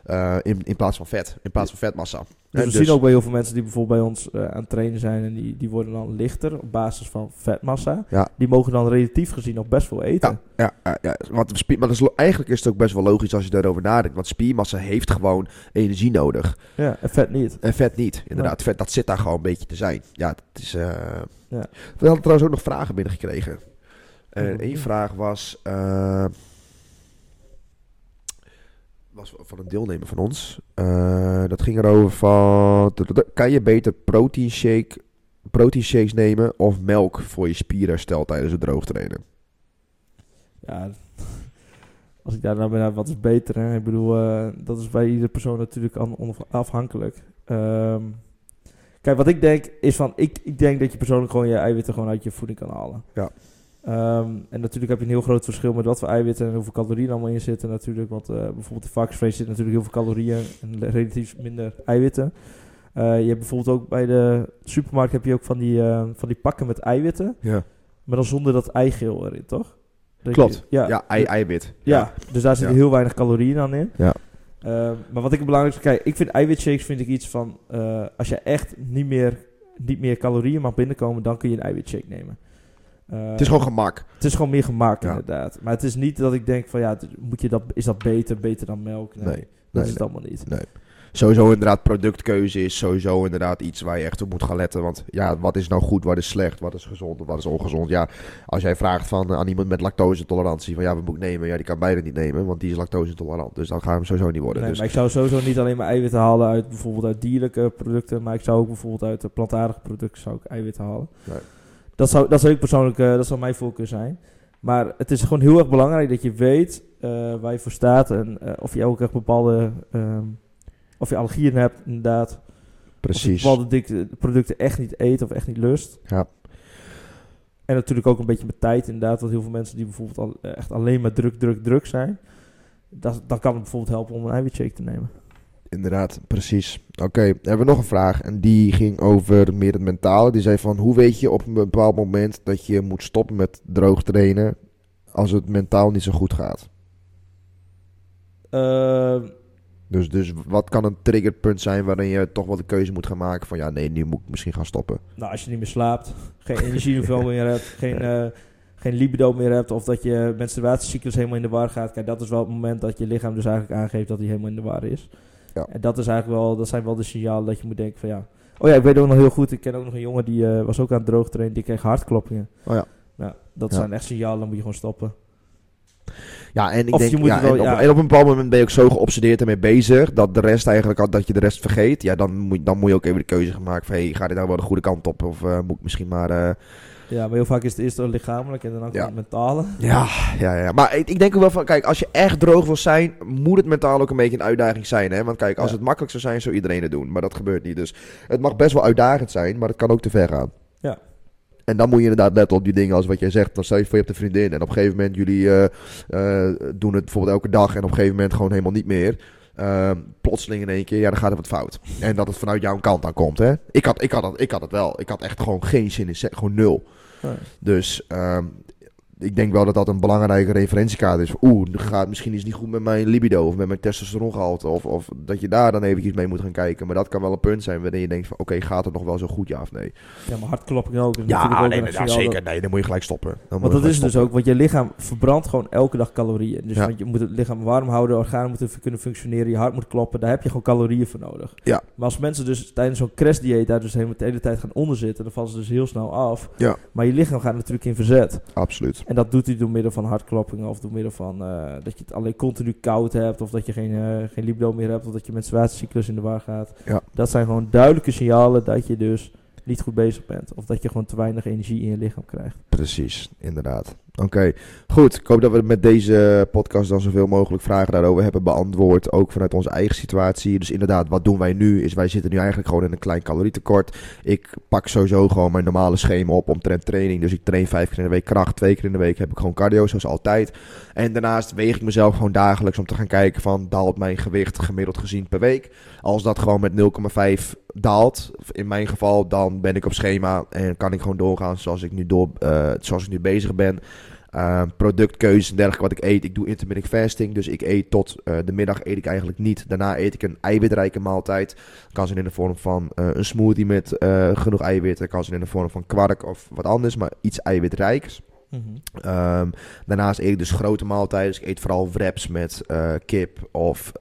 Speaker 1: eh, in, in plaats van vet, in plaats van vetmassa.
Speaker 2: Dus we zien ook bij heel veel mensen die bijvoorbeeld bij ons eh, aan het trainen zijn... en die, die worden dan lichter op basis van vetmassa.
Speaker 1: Ja.
Speaker 2: Die mogen dan relatief gezien nog best veel eten.
Speaker 1: Ja, ja, ja, want maar is, eigenlijk is het ook best wel logisch als je daarover nadenkt. Want spiermassa heeft gewoon energie nodig.
Speaker 2: Ja, en vet niet.
Speaker 1: En vet niet, inderdaad. Vet, dat zit daar gewoon een beetje te zijn. Ja, het is... eh,
Speaker 2: Ja.
Speaker 1: We hadden trouwens ook nog vragen binnengekregen. En
Speaker 2: Oh.
Speaker 1: één vraag was... eh, was van een deelnemer van ons. Eh, dat ging erover van... Kan je beter protein shake, protein shakes nemen of melk voor je spierherstel tijdens het droogtrainen?
Speaker 2: Ja, als ik daar nou ben, wat is beter? Hè? Ik bedoel, eh, dat is bij iedere persoon natuurlijk afhankelijk. Ehm, kijk, wat ik denk is van, ik, ik denk dat je persoonlijk gewoon je eiwitten gewoon uit je voeding kan halen.
Speaker 1: Ja.
Speaker 2: Ehm, en natuurlijk heb je een heel groot verschil met wat voor eiwitten en hoeveel calorieën er allemaal in zitten natuurlijk. Want eh, bijvoorbeeld in varkensvlees zit natuurlijk heel veel calorieën en relatief minder eiwitten. Eh, je hebt bijvoorbeeld ook bij de supermarkt heb je ook van die, eh, van die pakken met eiwitten.
Speaker 1: Ja,
Speaker 2: Maar dan zonder dat eigeel erin, toch?
Speaker 1: Klopt.
Speaker 2: je- ja,
Speaker 1: ja ei, eiwit.
Speaker 2: ja, dus daar zitten
Speaker 1: Ja.
Speaker 2: heel weinig calorieën dan in.
Speaker 1: Ja.
Speaker 2: Ehm, maar wat ik het belangrijkste... Kijk, ik vind eiwitshakes vind ik iets van... als je echt niet meer niet meer calorieën mag binnenkomen, dan kun je een eiwitshake nemen. Eh,
Speaker 1: Het is gewoon gemak.
Speaker 2: het is gewoon meer gemak
Speaker 1: Ja.
Speaker 2: inderdaad. Maar het is niet dat ik denk van ja, moet je dat, is dat beter, beter dan melk? Nee,
Speaker 1: Nee,
Speaker 2: dat
Speaker 1: nee,
Speaker 2: is het
Speaker 1: nee.
Speaker 2: allemaal niet.
Speaker 1: Sowieso inderdaad productkeuze is sowieso inderdaad iets waar je echt op moet gaan letten. Want ja, wat is nou goed, wat is slecht, wat is gezond en wat is ongezond. Ja, als jij vraagt van, eh, aan iemand met lactose-intolerantie van ja, wat moet ik nemen? Ja, die kan beide niet nemen, want die is lactose-intolerant. Dus dan gaan we hem sowieso niet worden.
Speaker 2: Nee,
Speaker 1: dus,
Speaker 2: maar ik zou sowieso niet alleen maar eiwitten halen uit bijvoorbeeld uit dierlijke producten, maar ik zou ook bijvoorbeeld uit de plantaardige producten zou ik eiwitten halen.
Speaker 1: Nee.
Speaker 2: Dat zou, dat zou ik persoonlijk, eh, dat zou mijn voorkeur zijn. Maar het is gewoon heel erg belangrijk dat je weet eh, waar je voor staat en eh, of je ook echt bepaalde, ehm, of je allergieën hebt inderdaad. Of je
Speaker 1: precies.
Speaker 2: bepaalde producten echt niet eet of echt niet lust.
Speaker 1: Ja.
Speaker 2: En natuurlijk ook een beetje met tijd inderdaad. Want heel veel mensen die bijvoorbeeld al, echt alleen maar druk, druk, druk zijn. Dat, dan kan het bijvoorbeeld helpen om een eiwitshake te nemen.
Speaker 1: Inderdaad, precies. Oké, hebben we nog een vraag. En die ging over meer het mentale. Die zei van, hoe weet je op een bepaald moment dat je moet stoppen met droog trainen als het mentaal niet zo goed gaat?
Speaker 2: Ehm,
Speaker 1: Dus, dus wat kan een triggerpunt zijn waarin je toch wel de keuze moet gaan maken van, ja, nee, nu moet ik misschien gaan stoppen.
Speaker 2: nou, als je niet meer slaapt, geen energieniveau meer hebt, geen, eh, geen libido meer hebt, of dat je menstruatiecyclus helemaal in de war gaat. Kijk, dat is wel het moment dat je lichaam dus eigenlijk aangeeft dat hij helemaal in de war is.
Speaker 1: Ja.
Speaker 2: En dat, is eigenlijk wel, dat zijn wel de signalen dat je moet denken van ja. Oh ja, ik weet ook nog heel goed, ik ken ook nog een jongen die eh, was ook aan het droog trainen, die kreeg hartkloppingen.
Speaker 1: Oh ja.
Speaker 2: Nou, dat
Speaker 1: Ja.
Speaker 2: zijn echt signalen, dan moet je gewoon stoppen.
Speaker 1: Ja, en ik
Speaker 2: Of
Speaker 1: denk, ja,
Speaker 2: wel-
Speaker 1: en, op,
Speaker 2: ja.
Speaker 1: en op een bepaald moment ben je ook zo geobsedeerd ermee bezig, dat de rest eigenlijk, dat je de rest vergeet. Ja, dan moet, dan moet je ook even de keuze gaan maken van, hey, ga dit nou wel de goede kant op? Of eh, moet ik misschien maar... eh,
Speaker 2: Ja, maar heel vaak is het eerst wel lichamelijk en dan ook het mentale.
Speaker 1: Ja, ja, ja. Maar ik, ik denk ook wel van, kijk, als je echt droog wil zijn, moet het mentaal ook een beetje een uitdaging zijn. Hè? Want kijk, als het makkelijk zou zijn, zou iedereen het doen. Maar dat gebeurt niet. Dus het mag best wel uitdagend zijn, maar het kan ook te ver gaan.
Speaker 2: Ja.
Speaker 1: En dan moet je inderdaad letten op die dingen als wat jij zegt. Dan stel je voor, je hebt een vriendin en op een gegeven moment jullie eh, eh, doen het bijvoorbeeld elke dag en op een gegeven moment gewoon helemaal niet meer. Ehm, plotseling in één keer, ja, dan gaat er wat fout. En dat het vanuit jouw kant dan komt, hè. Ik had, ik had, het, ik had het wel. Ik had echt gewoon geen zin in seks, gewoon nul. Dus ehm, ik denk wel dat dat een belangrijke referentiekaart is. Oeh, gaat misschien iets niet goed met mijn libido of met mijn testosterongehalte. Of, of dat je daar dan eventjes mee moet gaan kijken. Maar dat kan wel een punt zijn waarin je denkt van... Oké, gaat het nog wel zo goed, ja of nee?
Speaker 2: Ja, maar hartklopping ook. is natuurlijk ook signaal dat-
Speaker 1: Nee, dan moet je gelijk stoppen. Dan
Speaker 2: Want dat is dus ook, want je lichaam verbrandt gewoon elke dag calorieën. Dus
Speaker 1: Ja.
Speaker 2: want je moet het lichaam warm houden, organen moeten kunnen functioneren, je hart moet kloppen, daar heb je gewoon calorieën voor nodig.
Speaker 1: Ja.
Speaker 2: Maar als mensen dus tijdens zo'n crashdieet daar dus helemaal de hele tijd gaan onderzitten, dan vallen ze dus heel snel af.
Speaker 1: Ja.
Speaker 2: Maar je lichaam gaat natuurlijk in verzet.
Speaker 1: Absoluut.
Speaker 2: En dat doet hij door middel van hartkloppingen of door middel van eh, dat je het alleen continu koud hebt of dat je geen, eh, geen libido meer hebt of dat je menstruatiecyclus in de war gaat.
Speaker 1: Ja.
Speaker 2: Dat zijn gewoon duidelijke signalen dat je dus niet goed bezig bent of dat je gewoon te weinig energie in je lichaam krijgt.
Speaker 1: Precies, inderdaad. Oké, goed. Ik hoop dat we met deze podcast dan zoveel mogelijk vragen daarover hebben beantwoord. Ook vanuit onze eigen situatie. Dus inderdaad, wat doen wij nu? Is wij zitten nu eigenlijk gewoon in een klein calorietekort. Ik pak sowieso gewoon mijn normale schema op omtrent training. Dus ik train vijf keer in de week kracht. Twee keer in de week heb ik gewoon cardio, zoals altijd. En daarnaast weeg ik mezelf gewoon dagelijks om te gaan kijken van... daalt mijn gewicht gemiddeld gezien per week? Als dat gewoon met 0,5 daalt, in mijn geval, dan ben ik op schema en kan ik gewoon doorgaan zoals ik nu, door, eh, zoals ik nu bezig ben. Uh, productkeuzes en dergelijke wat ik eet. Ik doe intermittent fasting, dus ik eet tot eh, de middag eet ik eigenlijk niet. Daarna eet ik een eiwitrijke maaltijd. Kan zijn in de vorm van eh, een smoothie met eh, genoeg eiwitten. Kan zijn in de vorm van kwark of wat anders, maar iets eiwitrijks. Ehm, daarnaast eet ik dus grote maaltijden. Dus ik eet vooral wraps met kip of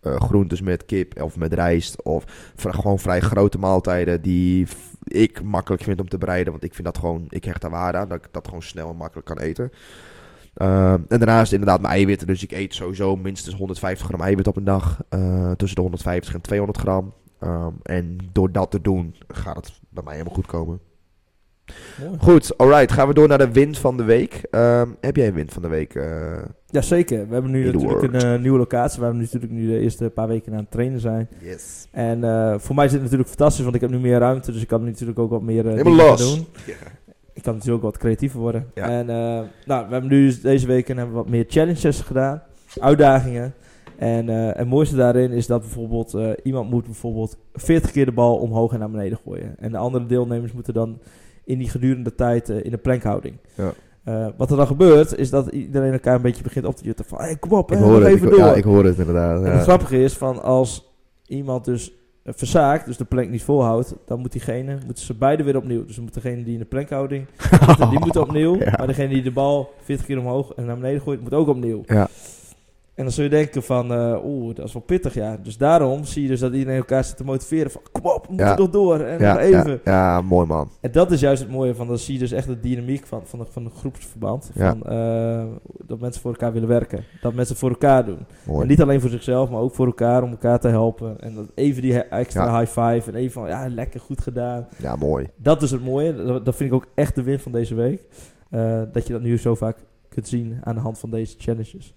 Speaker 1: groentes met kip of met rijst. Of gewoon vrij grote maaltijden die ik makkelijk vind om te bereiden. Want ik vind dat gewoon, ik hecht daar waarde aan. Dat ik dat gewoon snel en makkelijk kan eten. Ehm, en daarnaast inderdaad mijn eiwitten. Dus ik eet sowieso minstens 150 gram eiwit op een dag. eh, tussen de 150 en 200 gram. Ehm, en door dat te doen gaat het bij mij helemaal goed komen.
Speaker 2: Mooi.
Speaker 1: Goed, alright. Gaan we door naar de win van de week. Ehm, heb jij een win van de week? eh?
Speaker 2: Jazeker, we hebben nu natuurlijk
Speaker 1: world.
Speaker 2: een eh, nieuwe locatie waar we natuurlijk nu de eerste paar weken aan het trainen zijn.
Speaker 1: yes.
Speaker 2: En eh, voor mij is het natuurlijk fantastisch, want ik heb nu meer ruimte, dus ik kan natuurlijk ook wat meer dingen
Speaker 1: los.
Speaker 2: doen. Ik kan natuurlijk ook wat creatiever worden.
Speaker 1: Ja.
Speaker 2: En nou, we hebben nu dus deze weken hebben we wat meer challenges gedaan, uitdagingen. En het mooiste daarin is dat bijvoorbeeld iemand moet bijvoorbeeld 40 keer de bal omhoog en naar beneden gooien. En de andere deelnemers moeten dan in die gedurende tijd eh, in een plankhouding.
Speaker 1: Ja.
Speaker 2: Eh, wat er dan gebeurt, is dat iedereen elkaar een beetje begint op te jutten van, hey, kom op,
Speaker 1: Ik
Speaker 2: hè,
Speaker 1: hoor
Speaker 2: nog
Speaker 1: het.
Speaker 2: even
Speaker 1: Ik,
Speaker 2: door.
Speaker 1: ja, ik hoor het inderdaad.
Speaker 2: En het grappige is van als iemand dus eh, verzaakt, dus de plank niet volhoudt, dan moet diegene, moeten ze beide weer opnieuw. Dus dan moet degene die in de plankhouding, die moet opnieuw.
Speaker 1: Ja.
Speaker 2: Maar degene die de bal 40 keer omhoog en naar beneden gooit, moet ook opnieuw.
Speaker 1: Ja.
Speaker 2: En dan zul je denken van, eh, oeh, dat is wel pittig, ja. Dus daarom zie je dus dat iedereen elkaar zit te motiveren van, kom op, we moeten
Speaker 1: Ja.
Speaker 2: nog door. En
Speaker 1: Ja,
Speaker 2: nog even.
Speaker 1: ja, ja, mooi man.
Speaker 2: En dat is juist het mooie van, dan zie je dus echt de dynamiek van, van, de, van een groepsverband. Van, eh, dat mensen voor elkaar willen werken. Dat mensen voor elkaar doen.
Speaker 1: Mooi.
Speaker 2: En niet alleen voor zichzelf, maar ook voor elkaar, om elkaar te helpen. En dat even die extra high five en even van, ja, lekker goed gedaan.
Speaker 1: Ja, mooi.
Speaker 2: Dat is het mooie. Dat, dat vind ik ook echt de win van deze week. Eh, dat je dat nu zo vaak kunt zien aan de hand van deze challenges.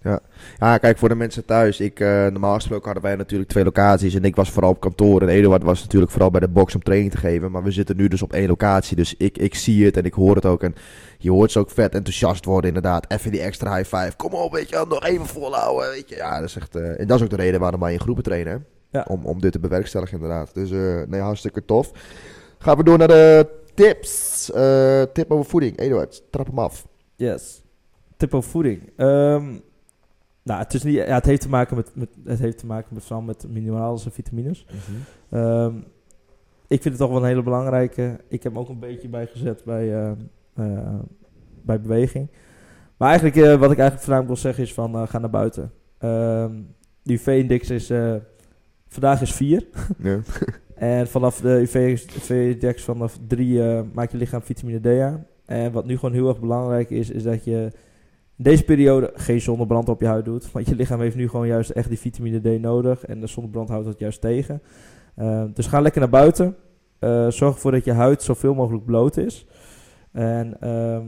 Speaker 1: Ja, kijk, voor de mensen thuis. Ik, eh, normaal gesproken hadden wij natuurlijk twee locaties. En ik was vooral op kantoor. En Eduard was natuurlijk vooral bij de box om training te geven. Maar we zitten nu dus op één locatie. Dus ik, ik zie het en ik hoor het ook. En je hoort ze ook vet enthousiast worden, inderdaad. Even die extra high five. Kom op, weet je wel, nog even volhouden. Weet je. Ja, dat is echt... eh, en dat is ook de reden waarom wij in groepen trainen. hè.
Speaker 2: Ja.
Speaker 1: Om, om dit te bewerkstelligen, inderdaad. Dus eh, nee, hartstikke tof. Gaan we door naar de tips. Tip over voeding. Eduard, trap hem af.
Speaker 2: Yes. Tip over voeding. Ehm, nou, het, is niet, ja, het heeft te maken met, met, het heeft te maken met, vooral met mineralen en vitamines. Ehm, ik vind het toch wel een hele belangrijke. Ik heb hem ook een beetje bijgezet bij, eh, eh, bij beweging. Maar eigenlijk, eh, wat ik eigenlijk voornamelijk wil zeggen is van, eh, ga naar buiten. De UV-index is, vandaag is 4.
Speaker 1: Ja.
Speaker 2: En vanaf de UV-index vanaf 3 eh, maakt je lichaam vitamine D aan. En wat nu gewoon heel erg belangrijk is, is dat je deze periode geen zonnebrand op je huid doet. Want je lichaam heeft nu gewoon juist echt die vitamine D nodig. En de zonnebrand houdt dat juist tegen. Eh, dus ga lekker naar buiten. Eh, zorg ervoor dat je huid zoveel mogelijk bloot is. En ehm,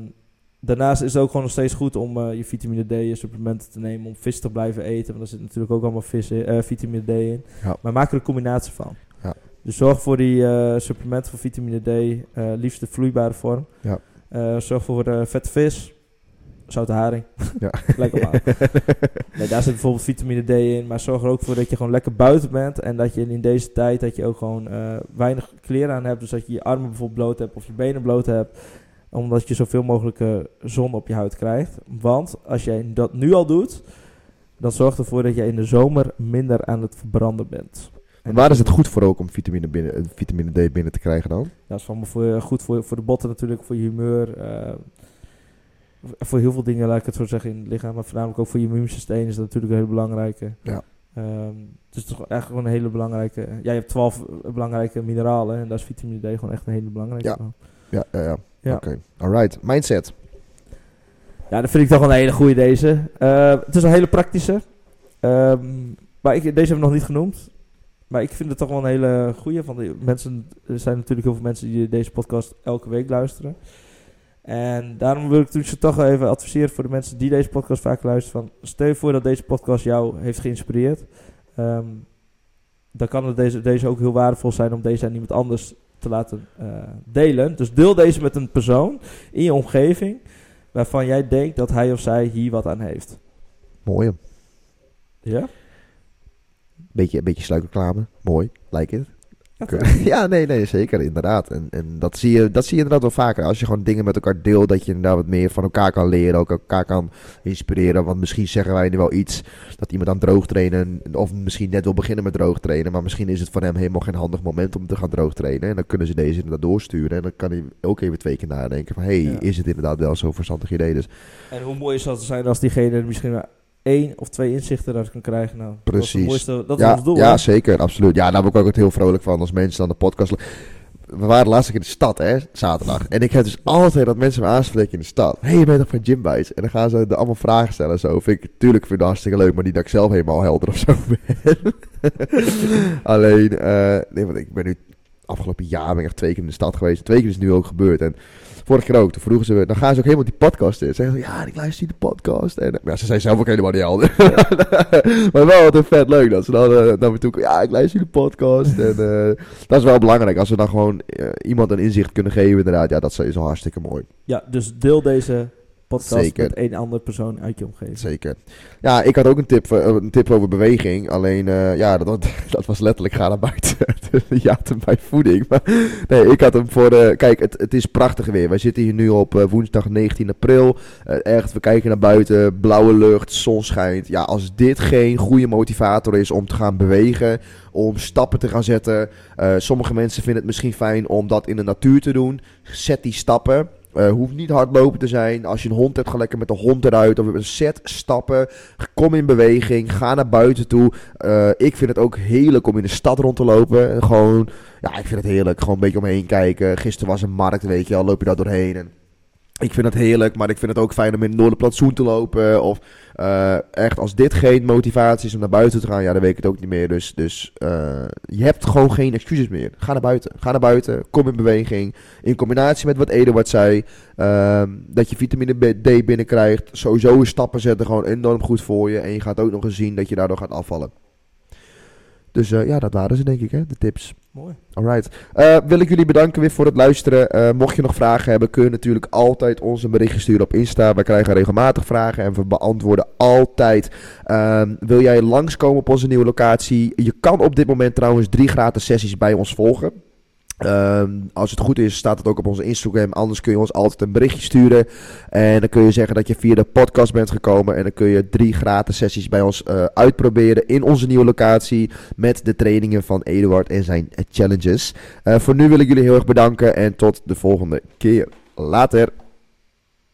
Speaker 2: daarnaast is het ook gewoon nog steeds goed om eh, je vitamine D supplementen te nemen. Om vis te blijven eten. Want er zit natuurlijk ook allemaal vis in, eh, vitamine D in.
Speaker 1: Ja.
Speaker 2: Maar maak er een combinatie van.
Speaker 1: Ja.
Speaker 2: Dus zorg voor die supplementen van vitamine D. liefst de vloeibare vorm.
Speaker 1: Ja.
Speaker 2: Zorg voor vette vis. Zoute haring.
Speaker 1: Ja.
Speaker 2: lekker man. Nee, daar zit bijvoorbeeld vitamine D in. Maar zorg er ook voor dat je gewoon lekker buiten bent. En dat je in deze tijd dat je ook gewoon eh, weinig kleren aan hebt. Dus dat je je armen bijvoorbeeld bloot hebt of je benen bloot hebt. Omdat je zoveel mogelijk eh, zon op je huid krijgt. Want als jij dat nu al doet, dan zorgt ervoor dat je in de zomer minder aan het verbranden bent.
Speaker 1: En waar is het goed voor ook om vitamine, binnen, eh, vitamine D binnen te krijgen dan?
Speaker 2: Dat is voor, goed voor, voor de botten natuurlijk, voor je humeur. eh, voor heel veel dingen, laat ik het zo zeggen, in het lichaam. Maar voornamelijk ook voor je immuunsysteem is dat natuurlijk een hele belangrijke.
Speaker 1: Ja.
Speaker 2: Ehm, dus het is toch echt gewoon een hele belangrijke... Ja, je hebt twaalf belangrijke mineralen en daar is vitamine D gewoon echt een hele belangrijke
Speaker 1: Ja.
Speaker 2: van.
Speaker 1: Ja, ja, ja.
Speaker 2: Ja.
Speaker 1: Oké. Alright. Mindset.
Speaker 2: Ja, dat vind ik toch wel een hele goede deze. Eh, het is een hele praktische. Ehm, maar ik, deze hebben we nog niet genoemd. Maar ik vind het toch wel een hele goede. Want de mensen, er zijn natuurlijk heel veel mensen die deze podcast elke week luisteren. En daarom wil ik dus toch wel even adviseren voor de mensen die deze podcast vaak luisteren. Van, stel je voor dat deze podcast jou heeft geïnspireerd. Ehm, dan kan het deze, deze ook heel waardevol zijn om deze aan iemand anders te laten eh, delen. Dus deel deze met een persoon in je omgeving waarvan jij denkt dat hij of zij hier wat aan heeft.
Speaker 1: Mooi.
Speaker 2: Ja?
Speaker 1: Beetje, beetje sluikreclame. Mooi. Like it. Ja, nee, nee, zeker. Inderdaad. En, en dat, zie je, dat zie je inderdaad wel vaker. Als je gewoon dingen met elkaar deelt, dat je inderdaad wat meer van elkaar kan leren. Ook elkaar kan inspireren. Want misschien zeggen wij nu wel iets dat iemand aan droog trainen. Of misschien net wil beginnen met droog trainen. Maar misschien is het voor hem helemaal geen handig moment om te gaan droog trainen. En dan kunnen ze deze inderdaad doorsturen. En dan kan hij ook even twee keer nadenken van... Hé, hey,
Speaker 2: Ja.
Speaker 1: is het inderdaad wel zo'n verstandig idee? Dus
Speaker 2: En hoe mooi zou het zijn als diegene misschien één of twee inzichten uit kan krijgen. Nou, Dat is,
Speaker 1: Precies.
Speaker 2: het mooiste, dat is
Speaker 1: ja,
Speaker 2: ons doel.
Speaker 1: ja,
Speaker 2: hè?
Speaker 1: zeker, absoluut. Ja, daar word ik ook heel vrolijk van als mensen dan de podcast... We waren laatst keer in de stad, hè, zaterdag. En ik heb dus altijd dat mensen me aanspreken in de stad. Hé, hey, je bent toch van Gym Bites? En dan gaan ze er allemaal vragen stellen en zo. Vind ik, tuurlijk vind ik het hartstikke leuk, maar niet dat ik zelf helemaal helder of zo ben. Alleen, eh, nee, want ik ben nu... Afgelopen jaar ben ik echt twee keer in de stad geweest. Twee keer is het nu ook gebeurd. En vorige keer ook. Toen vroegen ze. Dan gaan ze ook helemaal die podcast in. Zeggen ze, ja, ik luister die podcast. En ja, ze zijn zelf ook helemaal niet helder. maar wel wat vet leuk dat ze dan eh, naar me toe komen. Ja, ik luister die podcast. en eh, dat is wel belangrijk. Als we dan gewoon eh, iemand een inzicht kunnen geven, inderdaad. Ja, dat is al hartstikke mooi.
Speaker 2: Ja, dus deel deze podcast
Speaker 1: Zeker.
Speaker 2: met een andere persoon uit je omgeving.
Speaker 1: Zeker. Ja, ik had ook een tip, eh, een tip over beweging. Alleen, eh, ja, dat, was- dat was letterlijk ga naar buiten. hem bij voeding. Maar nee, ik had hem voor... kijk, het, het is prachtig weer. Wij zitten hier nu op eh, woensdag 19 april. Eh, echt, we kijken naar buiten. Blauwe lucht, zon schijnt. Ja, als dit geen goede motivator is om te gaan bewegen... Om stappen te gaan zetten. sommige mensen vinden het misschien fijn om dat in de natuur te doen. Zet die stappen. Eh, hoeft niet hardlopen te zijn. Als je een hond hebt, ga lekker met de hond eruit. Of zet stappen. Kom in beweging. Ga naar buiten toe. Eh, ik vind het ook heerlijk om in de stad rond te lopen. Gewoon, ja, ik vind het heerlijk. Gewoon een beetje omheen kijken. Gisteren was een markt, weet je al. Loop je daar doorheen. En ik vind het heerlijk, maar ik vind het ook fijn om in het Noorderplantsoen te lopen. Of eh, echt, als dit geen motivatie is om naar buiten te gaan, ja, dan weet ik het ook niet meer. Dus, dus eh, je hebt gewoon geen excuses meer. Ga naar buiten. Ga naar buiten. Kom in beweging. In combinatie met wat Eduard zei, ehm, dat je vitamine D binnenkrijgt. Sowieso stappen zetten gewoon enorm goed voor je. En je gaat ook nog eens zien dat je daardoor gaat afvallen. Dus eh, ja, dat waren ze denk ik, hè, de tips.
Speaker 2: Mooi.
Speaker 1: Alright. Eh, wil ik jullie bedanken weer voor het luisteren. Eh, mocht je nog vragen hebben, kun je natuurlijk altijd ons een berichtje sturen op Insta. Wij krijgen regelmatig vragen en we beantwoorden altijd. Ehm, wil jij langskomen op onze nieuwe locatie? Je kan op dit moment trouwens drie gratis sessies bij ons volgen. Ehm, als het goed is, staat het ook op onze Instagram. Anders kun je ons altijd een berichtje sturen. En dan kun je zeggen dat je via de podcast bent gekomen. En dan kun je drie gratis sessies bij ons eh, uitproberen in onze nieuwe locatie. Met de trainingen van Eduard en zijn challenges. Eh, voor nu wil ik jullie heel erg bedanken. En tot de volgende keer. Later.